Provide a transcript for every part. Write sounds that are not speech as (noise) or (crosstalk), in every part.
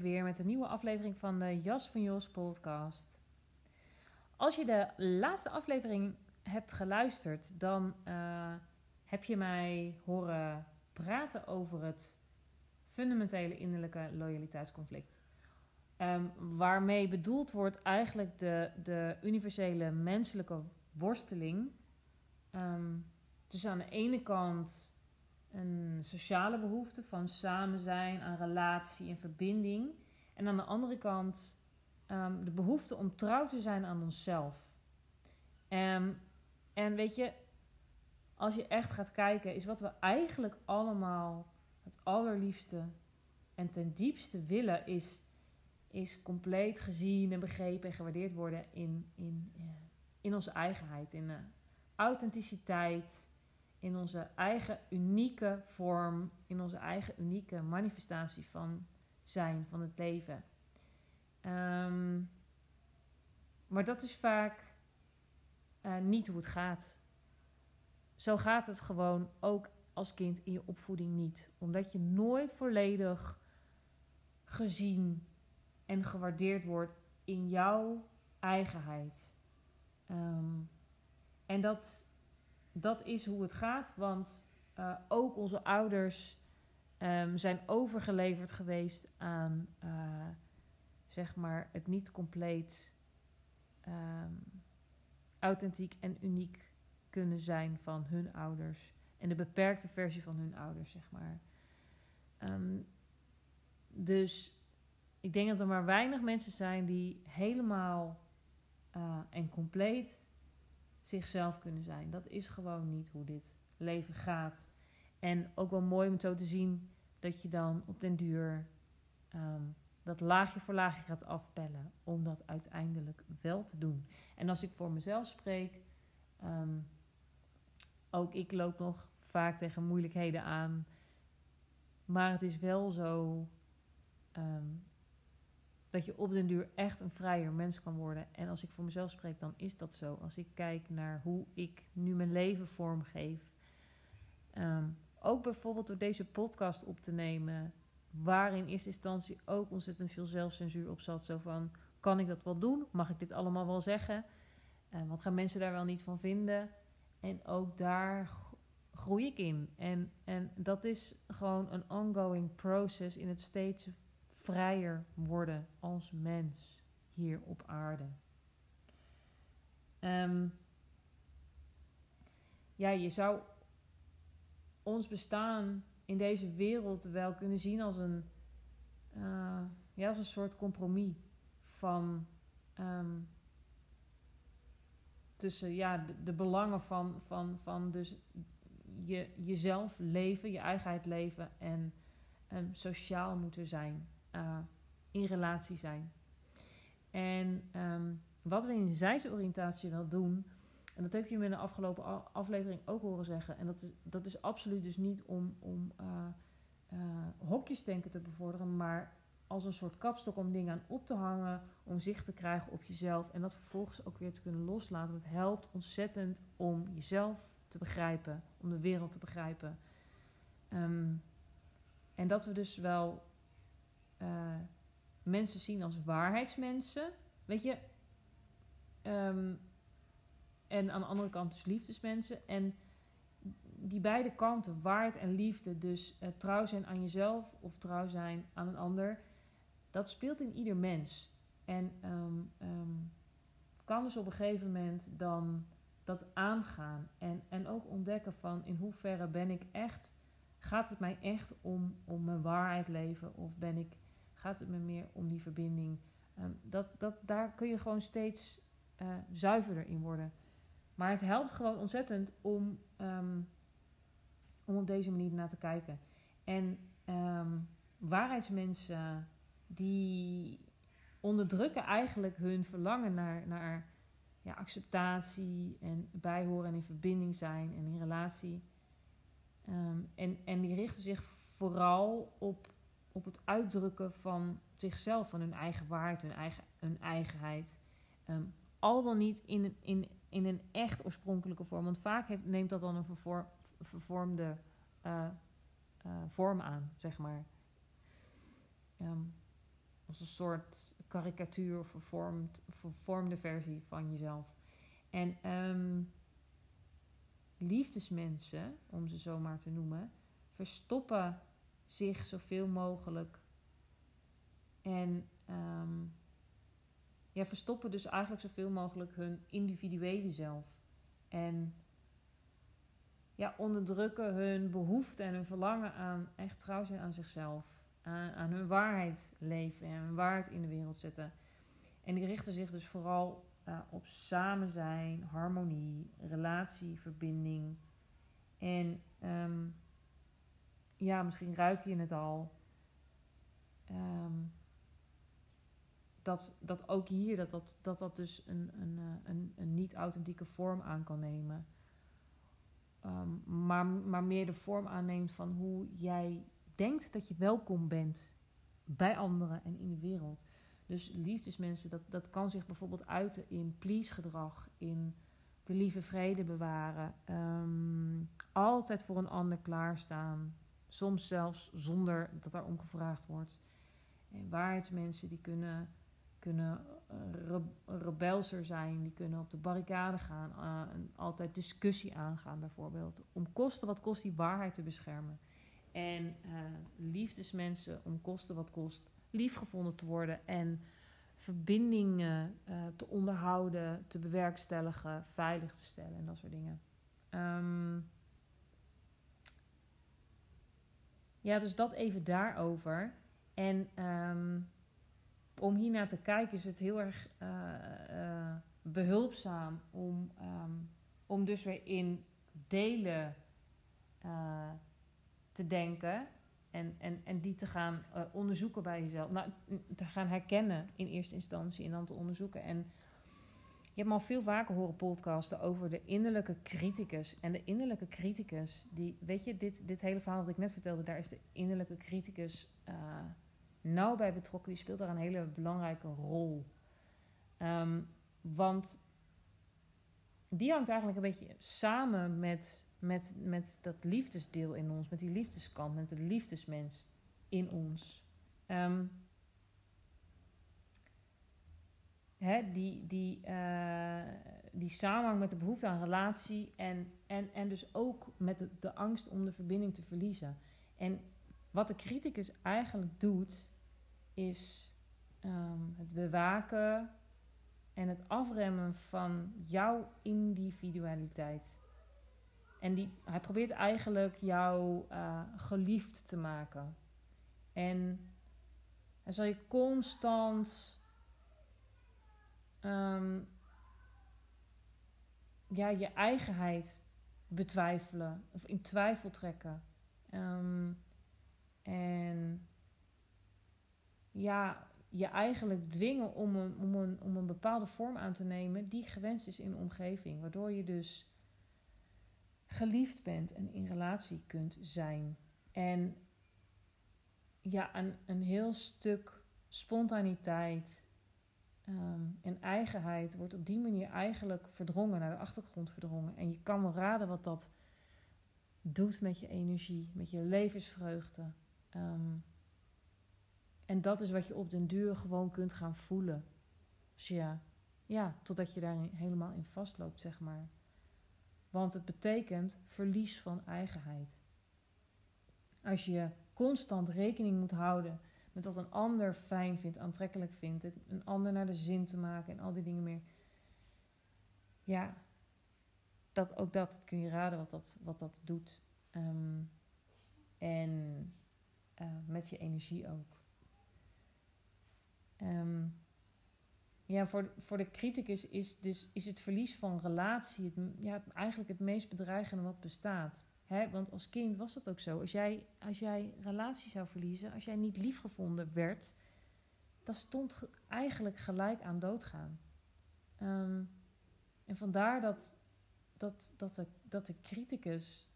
Weer met een nieuwe aflevering van de Jas van Jos podcast. Als je de laatste aflevering hebt geluisterd, dan uh, heb je mij horen praten over het fundamentele innerlijke loyaliteitsconflict. Um, waarmee bedoeld wordt eigenlijk de, de universele menselijke worsteling. Um, dus aan de ene kant een sociale behoefte van samen zijn, aan relatie en verbinding. En aan de andere kant um, de behoefte om trouw te zijn aan onszelf. Um, en weet je, als je echt gaat kijken, is wat we eigenlijk allemaal het allerliefste en ten diepste willen, is, is compleet gezien en begrepen en gewaardeerd worden in, in, uh, in onze eigenheid, in uh, authenticiteit in onze eigen unieke vorm, in onze eigen unieke manifestatie van zijn, van het leven. Um, maar dat is vaak uh, niet hoe het gaat. Zo gaat het gewoon ook als kind in je opvoeding niet. Omdat je nooit volledig gezien en gewaardeerd wordt in jouw eigenheid. Um, en dat dat is hoe het gaat. Want uh, ook onze ouders um, zijn overgeleverd geweest aan uh, zeg maar het niet compleet um, authentiek en uniek kunnen zijn van hun ouders. En de beperkte versie van hun ouders, zeg maar. Um, dus ik denk dat er maar weinig mensen zijn die helemaal uh, en compleet zichzelf kunnen zijn. Dat is gewoon niet hoe dit leven gaat. En ook wel mooi om zo te zien dat je dan op den duur um, dat laagje voor laagje gaat afpellen. Om dat uiteindelijk wel te doen. En als ik voor mezelf spreek, um, ook ik loop nog vaak tegen moeilijkheden aan. Maar het is wel zo um, dat je op den duur echt een vrijer mens kan worden. En als ik voor mezelf spreek, dan is dat zo. Als ik kijk naar hoe ik nu mijn leven vormgeef. Um, ook bijvoorbeeld door deze podcast op te nemen, waarin in eerste instantie ook ontzettend veel zelfcensuur op zat. Zo van, kan ik dat wel doen? Mag ik dit allemaal wel zeggen? Uh, wat gaan mensen daar wel niet van vinden? En ook daar groei ik in. En, en dat is gewoon een ongoing process in het steeds vrijer worden als mens hier op aarde. Um, ja, je zou ons bestaan in deze wereld wel kunnen zien als een, uh, ja, als een soort compromis van um, tussen ja, de, belangen van, van, van dus je, jezelf leven, je eigenheid leven en um, sociaal moeten zijn uh, in relatie zijn. En um, wat we in zijsoriëntatie wel doen, en dat heb je me in de afgelopen aflevering ook horen zeggen, en dat is, dat is absoluut dus niet om, om uh, te bevorderen, maar als een soort kapstok om dingen aan op te hangen, om zicht te krijgen op jezelf en dat vervolgens ook weer te kunnen loslaten. Het helpt ontzettend om jezelf te begrijpen, om de wereld te begrijpen. Um, en dat we dus wel uh, mensen zien als waarheidsmensen. Weet je? Um, en aan de andere kant dus liefdesmensen. En die beide kanten, waarheid en liefde, dus uh, trouw zijn aan jezelf of trouw zijn aan een ander, dat speelt in ieder mens. En ehm, ehm, kan dus op een gegeven moment dan dat aangaan. En, en ook ontdekken van in hoeverre ben ik echt, gaat het mij echt om, om mijn waarheid leven? Of ben ik, gaat het me meer om die verbinding? Ehm, dat, dat, daar kun je gewoon steeds uh, zuiverder in worden. Maar het helpt gewoon ontzettend om, om op deze manier naar te kijken. En waarheidsmensen die onderdrukken eigenlijk hun verlangen naar, naar ja, acceptatie en bijhoren en in verbinding zijn en in relatie. Ehm, en, en die richten zich vooral op, op het uitdrukken van zichzelf, van hun eigen waarheid, hun, eigen, hun eigenheid. Ehm, al dan niet in, in, in een echt oorspronkelijke vorm. Want vaak heeft, neemt dat dan een vervormde uh, uh, vorm aan, zeg maar. Um, als een soort karikatuur of vervormd, vervormde versie van jezelf. En um, liefdesmensen, om ze zo maar te noemen, verstoppen zich zoveel mogelijk. En um, ja, verstoppen dus eigenlijk zoveel mogelijk hun individuele zelf. En ja, onderdrukken hun behoefte en hun verlangen aan echt trouw zijn aan zichzelf aan, hun waarheid leven en hun waarheid in de wereld zetten. En die richten zich dus vooral uh, op samen zijn, harmonie, relatie, verbinding. En um, ja, misschien ruik je het al. Um, dat, dat ook hier, dat dat, dat, dat dus een, een, eh, een, een niet-authentieke vorm aan kan nemen. Um, maar, maar meer de vorm aanneemt van hoe jij denkt dat je welkom bent bij anderen en in de wereld. Dus liefdesmensen, dat, dat kan zich bijvoorbeeld uiten in please-gedrag, in de lieve vrede bewaren, um, altijd voor een ander klaarstaan, soms zelfs zonder dat er om gevraagd wordt. En waarheidsmensen die kunnen, kunnen uh, rebelser zijn, die kunnen op de barricade gaan, uh, en altijd discussie aangaan bijvoorbeeld, om kosten wat kost die waarheid te beschermen. En uh, liefdesmensen om kosten wat kost liefgevonden te worden en verbindingen te onderhouden, te bewerkstelligen, veilig te stellen en dat soort dingen. Um, ja, dus dat even daarover. En um, om hiernaar te kijken is het heel erg uh, behulpzaam om, um, om dus weer in delen te denken en, en, en die te gaan onderzoeken bij jezelf. Nou, te gaan herkennen in eerste instantie en dan te onderzoeken. En je hebt me al veel vaker horen podcasten over de innerlijke criticus. En de innerlijke criticus, die, weet je, dit, dit hele verhaal dat ik net vertelde, daar is de innerlijke criticus uh, nauw bij betrokken. Die speelt daar een hele belangrijke rol. Um, want die hangt eigenlijk een beetje samen met met, met dat liefdesdeel in ons, met die liefdeskant, met de liefdesmens in ons. Um, hè, die, die, uh, die samenhang met de behoefte aan relatie en, en, en dus ook met de, angst om de verbinding te verliezen. En wat de criticus eigenlijk doet, is um, het bewaken en het afremmen van jouw individualiteit. En die, hij probeert eigenlijk jou uh, geliefd te maken. En hij zal je constant um, ja, je eigenheid betwijfelen of in twijfel trekken. Um, en ja, je eigenlijk dwingen om een, om, een, om een bepaalde vorm aan te nemen die gewenst is in de omgeving. Waardoor je dus geliefd bent en in relatie kunt zijn. En ja, een, een heel stuk spontaniteit um, en eigenheid wordt op die manier eigenlijk verdrongen, naar de achtergrond verdrongen. En je kan wel raden wat dat doet met je energie, met je levensvreugde. Um, en dat is wat je op den duur gewoon kunt gaan voelen. Ja, ja, totdat je daar helemaal in vastloopt, zeg maar. Want het betekent verlies van eigenheid. Als je constant rekening moet houden met wat een ander fijn vindt, aantrekkelijk vindt, een ander naar de zin te maken en al die dingen meer. Ja, dat, ook dat kun je raden wat dat, wat dat doet. Ehm, en uh, met je energie ook. Um, ja, voor, voor de criticus is, dus, is het verlies van relatie ja, eigenlijk het meest bedreigende wat bestaat. Hè? Want als kind was dat ook zo. Als jij, als jij relatie zou verliezen, als jij niet liefgevonden werd, dan stond eigenlijk gelijk aan doodgaan. Um, en vandaar dat, dat, dat, de, dat de criticus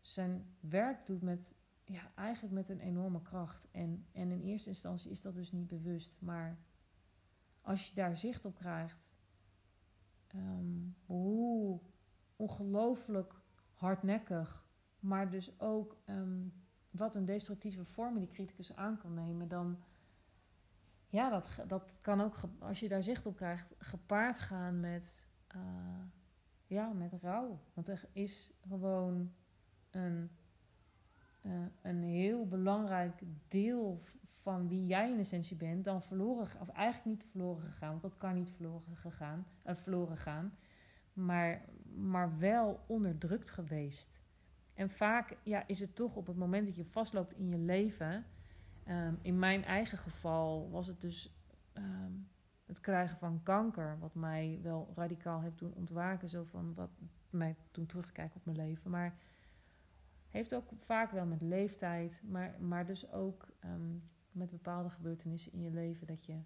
zijn werk doet met, ja, eigenlijk met een enorme kracht. En, en in eerste instantie is dat dus niet bewust, maar als je daar zicht op krijgt, um, hoe ongelooflijk hardnekkig, maar dus ook um, wat een destructieve vorm die criticus aan kan nemen, dan ja, dat, dat kan ook, als je daar zicht op krijgt, gepaard gaan met, uh, ja, met rouw. Want er is gewoon een, uh, een heel belangrijk deel van wie jij in essentie bent, dan verloren, of eigenlijk niet verloren gegaan, want dat kan niet verloren, gegaan, uh, verloren gaan, maar, maar wel onderdrukt geweest. En vaak ja, is het toch op het moment dat je vastloopt in je leven, um, in mijn eigen geval was het dus um, het krijgen van kanker, wat mij wel radicaal heeft doen ontwaken, zo van wat mij toen terugkijken op mijn leven. Maar heeft ook vaak wel met leeftijd, maar, maar dus ook um, met bepaalde gebeurtenissen in je leven dat je,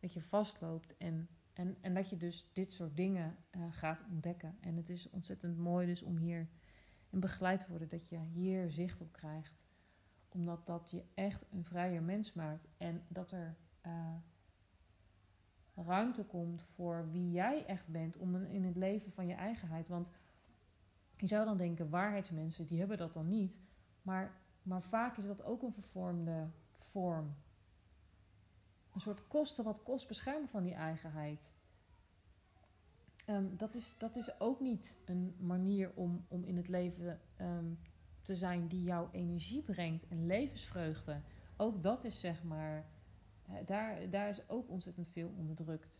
dat je vastloopt en, en, en dat je dus dit soort dingen uh, gaat ontdekken. En het is ontzettend mooi dus om hier begeleid te worden, dat je hier zicht op krijgt. Omdat dat je echt een vrijer mens maakt en dat er uh, ruimte komt voor wie jij echt bent om in het leven van je eigenheid. Want je zou dan denken, waarheidsmensen, die hebben dat dan niet. Maar, maar vaak is dat ook een vervormde vorm. Een soort kosten wat kost beschermen van die eigenheid. Um, dat, is, dat is ook niet een manier om, om in het leven um, te zijn die jouw energie brengt en levensvreugde. Ook dat is zeg maar, daar, daar is ook ontzettend veel onderdrukt.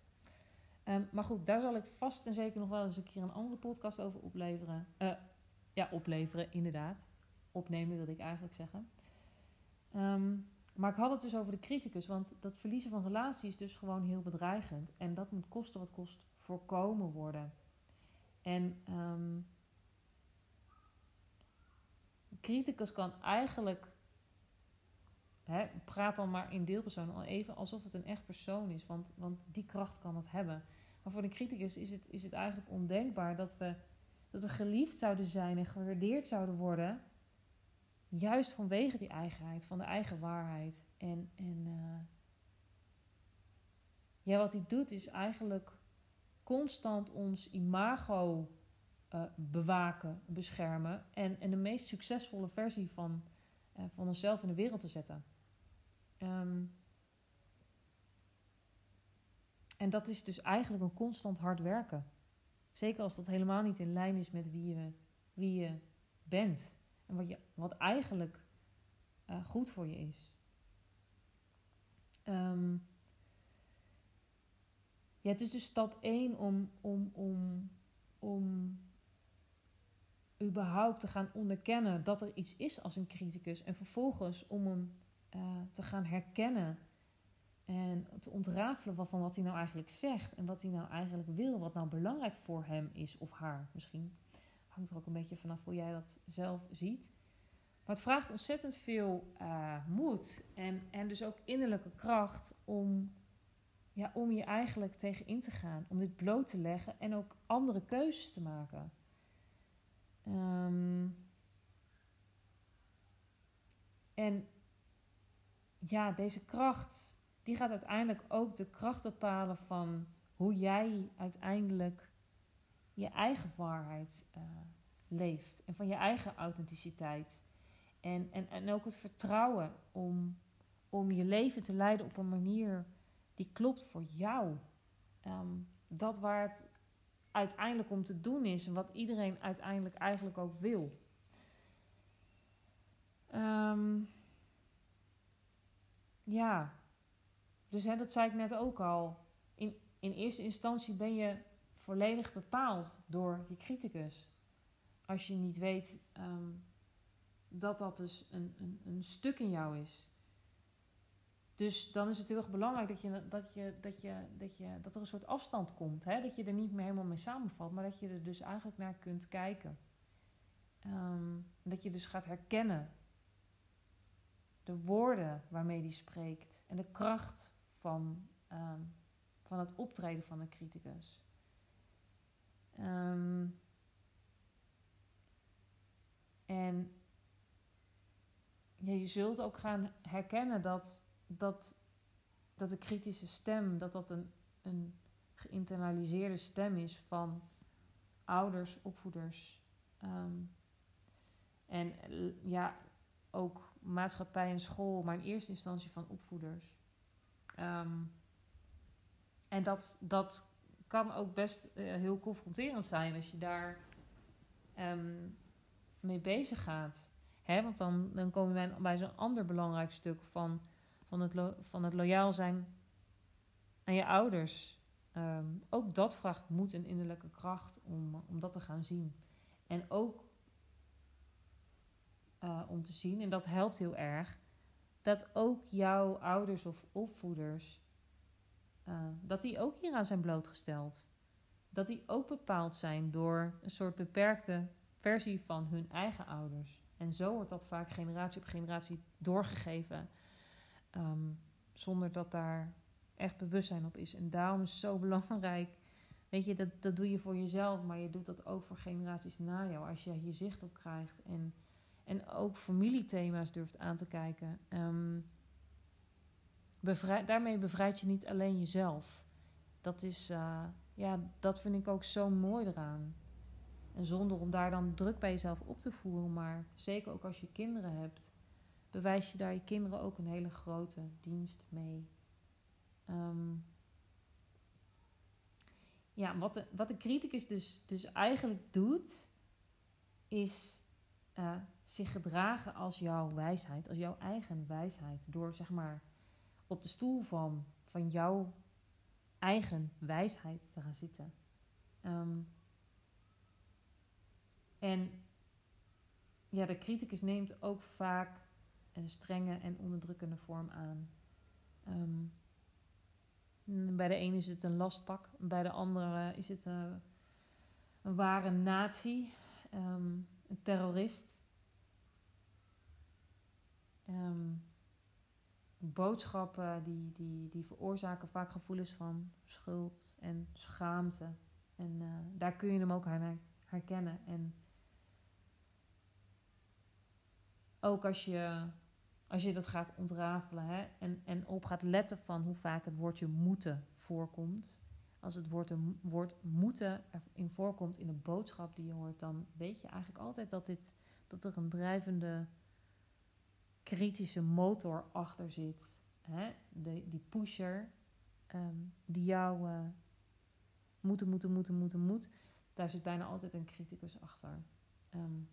Um, maar goed, daar zal ik vast en zeker nog wel eens een keer een andere podcast over opleveren. Uh, ja, opleveren, inderdaad. Opnemen wil ik eigenlijk zeggen. Um, maar ik had het dus over de criticus, want dat verliezen van relatie is dus gewoon heel bedreigend. En dat moet kosten wat kost voorkomen worden. En um, criticus kan eigenlijk, praat dan maar in deelpersoon al even alsof het een echt persoon is, want, want die kracht kan het hebben. Maar voor de criticus is het, is het eigenlijk ondenkbaar dat we, dat we geliefd zouden zijn en gewaardeerd zouden worden Juist vanwege die eigenheid, van de eigen waarheid. En, en uh, ja, wat hij doet is eigenlijk constant ons imago uh, bewaken, beschermen. En, en de meest succesvolle versie van, uh, van onszelf in de wereld te zetten. Um, en dat is dus eigenlijk een constant hard werken. Zeker als dat helemaal niet in lijn is met wie je, wie je bent. En wat, je, wat eigenlijk uh, goed voor je is. Um, ja, het is dus stap 1 om, om, om, om überhaupt te gaan onderkennen dat er iets is als een criticus. En vervolgens om hem uh, te gaan herkennen en te ontrafelen van wat hij nou eigenlijk zegt. En wat hij nou eigenlijk wil. Wat nou belangrijk voor hem is of haar misschien hangt er ook een beetje vanaf hoe jij dat zelf ziet. Maar het vraagt ontzettend veel uh, moed en, en dus ook innerlijke kracht om, ja, om je eigenlijk tegen in te gaan. Om dit bloot te leggen en ook andere keuzes te maken. Um, en ja, deze kracht, die gaat uiteindelijk ook de kracht bepalen van hoe jij uiteindelijk je eigen waarheid uh, leeft en van je eigen authenticiteit. En, en, en ook het vertrouwen om, om je leven te leiden op een manier die klopt voor jou. Um, dat waar het uiteindelijk om te doen is en wat iedereen uiteindelijk eigenlijk ook wil. Um, ja, dus hè, dat zei ik net ook al. In, in eerste instantie ben je volledig bepaald door je criticus. Als je niet weet ehm, dat dat dus een, een, een stuk in jou is. Dus dan is het heel erg belangrijk dat, je, dat, je, dat, je, dat, je, dat er een soort afstand komt. Hè? Dat je er niet meer helemaal mee samenvalt, maar dat je er dus eigenlijk naar kunt kijken. Ehm, dat je dus gaat herkennen de woorden waarmee die spreekt en de kracht van, ehm, van het optreden van een criticus. Ehm, en ja, je zult ook gaan herkennen dat, dat, dat de kritische stem, dat dat een, een geïnternaliseerde stem is van ouders, opvoeders. Ehm, en ja, ook maatschappij en school, maar in eerste instantie van opvoeders. Ehm, en dat, dat kan ook best uh, heel confronterend zijn als je daar um, mee bezig gaat. Hè, want dan, dan komen we bij zo'n ander belangrijk stuk van, van, het van het loyaal zijn aan je ouders. Um, ook dat vraagt moed en innerlijke kracht om, om dat te gaan zien. En ook uh, om te zien, en dat helpt heel erg, dat ook jouw ouders of opvoeders, uh, dat die ook hieraan zijn blootgesteld. Dat die ook bepaald zijn door een soort beperkte versie van hun eigen ouders. En zo wordt dat vaak generatie op generatie doorgegeven, um, zonder dat daar echt bewustzijn op is. En daarom is het zo (laughs) belangrijk. Weet je, dat, dat doe je voor jezelf, maar je doet dat ook voor generaties na jou. Als je hier zicht op krijgt en en ook familiethema's durft aan te kijken. Um, daarmee bevrijd je niet alleen jezelf. Dat is, uh, ja, dat vind ik ook zo mooi eraan. En zonder om daar dan druk bij jezelf op te voeren, maar zeker ook als je kinderen hebt, bewijs je daar je kinderen ook een hele grote dienst mee. Um, ja, wat de, wat de criticus dus, dus eigenlijk doet, is uh, zich gedragen als jouw wijsheid, als jouw eigen wijsheid. Door zeg maar op de stoel van, van jouw eigen wijsheid te gaan zitten. Um, en ja, de criticus neemt ook vaak een strenge en onderdrukkende vorm aan. Um, bij de ene is het een lastpak, bij de andere is het een, een ware natie, um, een terrorist. Boodschappen die, die, die veroorzaken vaak gevoelens van schuld en schaamte. En uh, daar kun je hem ook herkennen. En ook als je, als je dat gaat ontrafelen hè, en, en op gaat letten van hoe vaak het woordje moeten voorkomt. Als het woord, woord moeten erin voorkomt in een boodschap die je hoort, dan weet je eigenlijk altijd dat, dit, dat er een drijvende kritische motor achter zit. Hè? Die pusher um, die jou uh, moeten, moeten, moeten, moeten, moet. Daar zit bijna altijd een criticus achter. Um,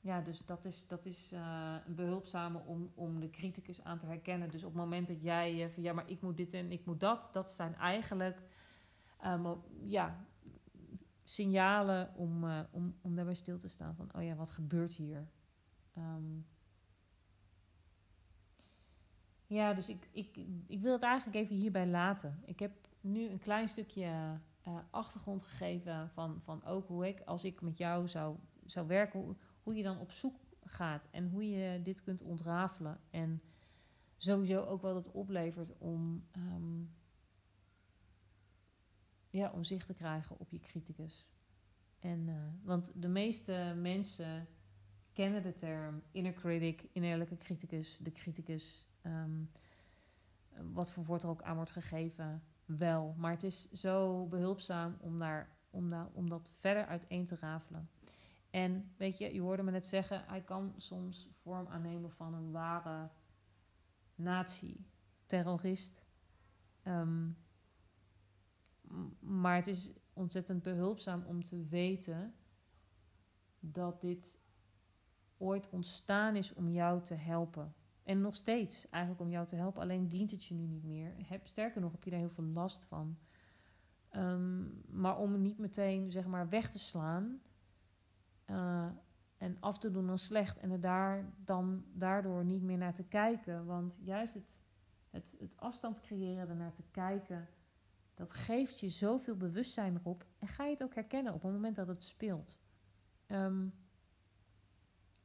ja, dus dat is, dat is uh, behulpzame om, om de criticus aan te herkennen. Dus op het moment dat jij uh, van ja, maar ik moet dit en ik moet dat, dat zijn eigenlijk um, ja, signalen om, om, om daarbij stil te staan van oh ja, wat gebeurt hier? Um, ja, dus ik, ik, ik wil het eigenlijk even hierbij laten. Ik heb nu een klein stukje uh, achtergrond gegeven van, van ook hoe ik, als ik met jou zou, zou werken, hoe, je dan op zoek gaat en hoe je dit kunt ontrafelen. En sowieso ook wat het oplevert om, um, ja, om zicht te krijgen op je criticus. En, uh, want de meeste mensen kennen de term inner critic, innerlijke criticus, de criticus. Um, wat voor woord er ook aan wordt gegeven, wel. Maar het is zo behulpzaam om, daar, om, daar, om dat verder uiteen te rafelen. En weet je, je hoorde me net zeggen, hij kan soms vorm aannemen van een ware nazi, terrorist. Um, maar het is ontzettend behulpzaam om te weten dat dit ooit ontstaan is om jou te helpen. En nog steeds, eigenlijk om jou te helpen, alleen dient het je nu niet meer. Heb, sterker nog, heb je daar heel veel last van. Ehm, maar om niet meteen zeg maar weg te slaan uh, en af te doen als slecht en er daar dan daardoor niet meer naar te kijken. Want juist het, het, het afstand creëren, ernaar te kijken, dat geeft je zoveel bewustzijn erop. En ga je het ook herkennen op het moment dat het speelt. Um,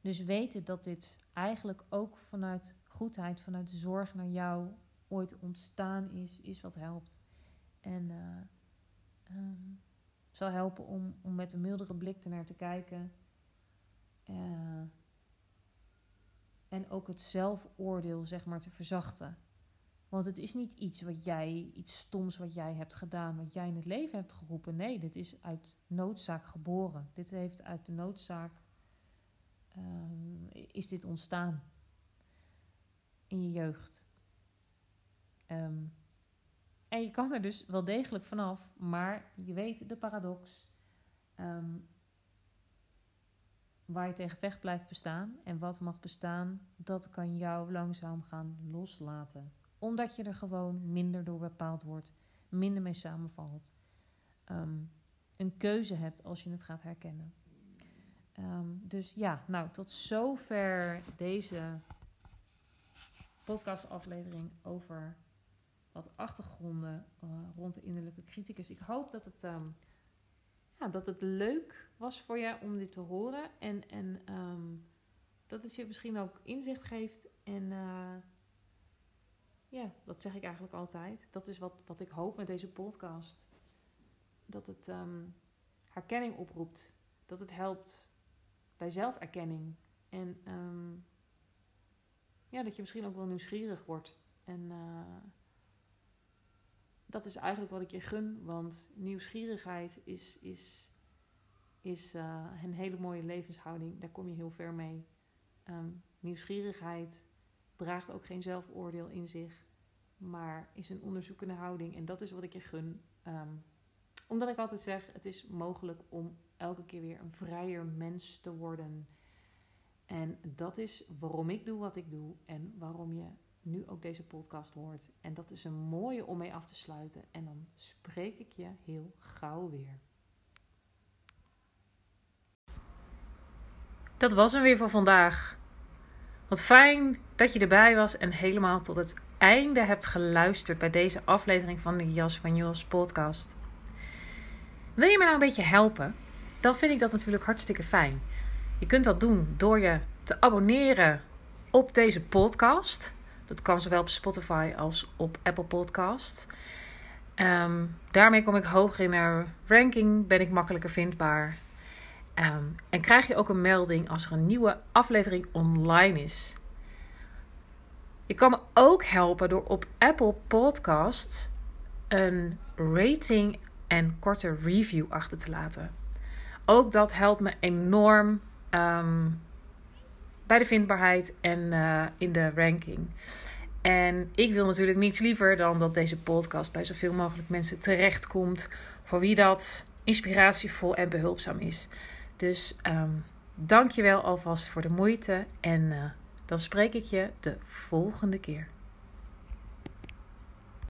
dus weten dat dit eigenlijk ook vanuit goedheid, vanuit zorg naar jou ooit ontstaan is, is wat helpt. En uh, um, zal helpen om, om met een mildere blik ernaar te kijken. Uh, en ook het zelfoordeel, zeg maar, te verzachten. Want het is niet iets wat jij, iets stoms wat jij hebt gedaan, wat jij in het leven hebt geroepen. Nee, dit is uit noodzaak geboren. Dit heeft uit de noodzaak um, is dit ontstaan in je jeugd. Um, en je kan er dus wel degelijk vanaf, maar je weet de paradox. Um, waar je tegen vecht blijft bestaan en wat mag bestaan, dat kan jou langzaam gaan loslaten. Omdat je er gewoon minder door bepaald wordt, minder mee samenvalt. Een keuze hebt als je het gaat herkennen. Um, dus ja, nou tot zover deze podcastaflevering over wat achtergronden uh, rond de innerlijke criticus. Ik hoop dat het, um, ja, dat het leuk was voor je om dit te horen. En, en um, dat het je misschien ook inzicht geeft. En uh, ja, dat zeg ik eigenlijk altijd. Dat is wat, wat ik hoop met deze podcast. Dat het herkenning oproept. Dat het helpt bij zelferkenning. En um, ja, dat je misschien ook wel nieuwsgierig wordt. En uh, dat is eigenlijk wat ik je gun. Want nieuwsgierigheid is, is, is uh, een hele mooie levenshouding. Daar kom je heel ver mee. Um, nieuwsgierigheid draagt ook geen zelfoordeel in zich. Maar is een onderzoekende houding. En dat is wat ik je gun. Um, omdat ik altijd zeg, het is mogelijk om elke keer weer een vrijer mens te worden. En dat is waarom ik doe wat ik doe en waarom je nu ook deze podcast hoort. En dat is een mooie om mee af te sluiten. En dan spreek ik je heel gauw weer. Dat was hem weer voor vandaag. Wat fijn dat je erbij was en helemaal tot het einde hebt geluisterd bij deze aflevering van de Jas van Jos podcast. Wil je me nou een beetje helpen? Dan vind ik dat natuurlijk hartstikke fijn. Je kunt dat doen door je te abonneren op deze podcast. Dat kan zowel op Spotify als op Apple Podcast. Um, daarmee kom ik hoger in de ranking, ben ik makkelijker vindbaar. Um, en krijg je ook een melding als er een nieuwe aflevering online is. Je kan me ook helpen door op Apple Podcast een rating en korte review achter te laten. Ook dat helpt me enorm um, bij de vindbaarheid en uh, in de ranking. En ik wil natuurlijk niets liever dan dat deze podcast bij zoveel mogelijk mensen terechtkomt. Voor wie dat inspiratievol en behulpzaam is. Dus um, dank je wel alvast voor de moeite. En uh, dan spreek ik je de volgende keer.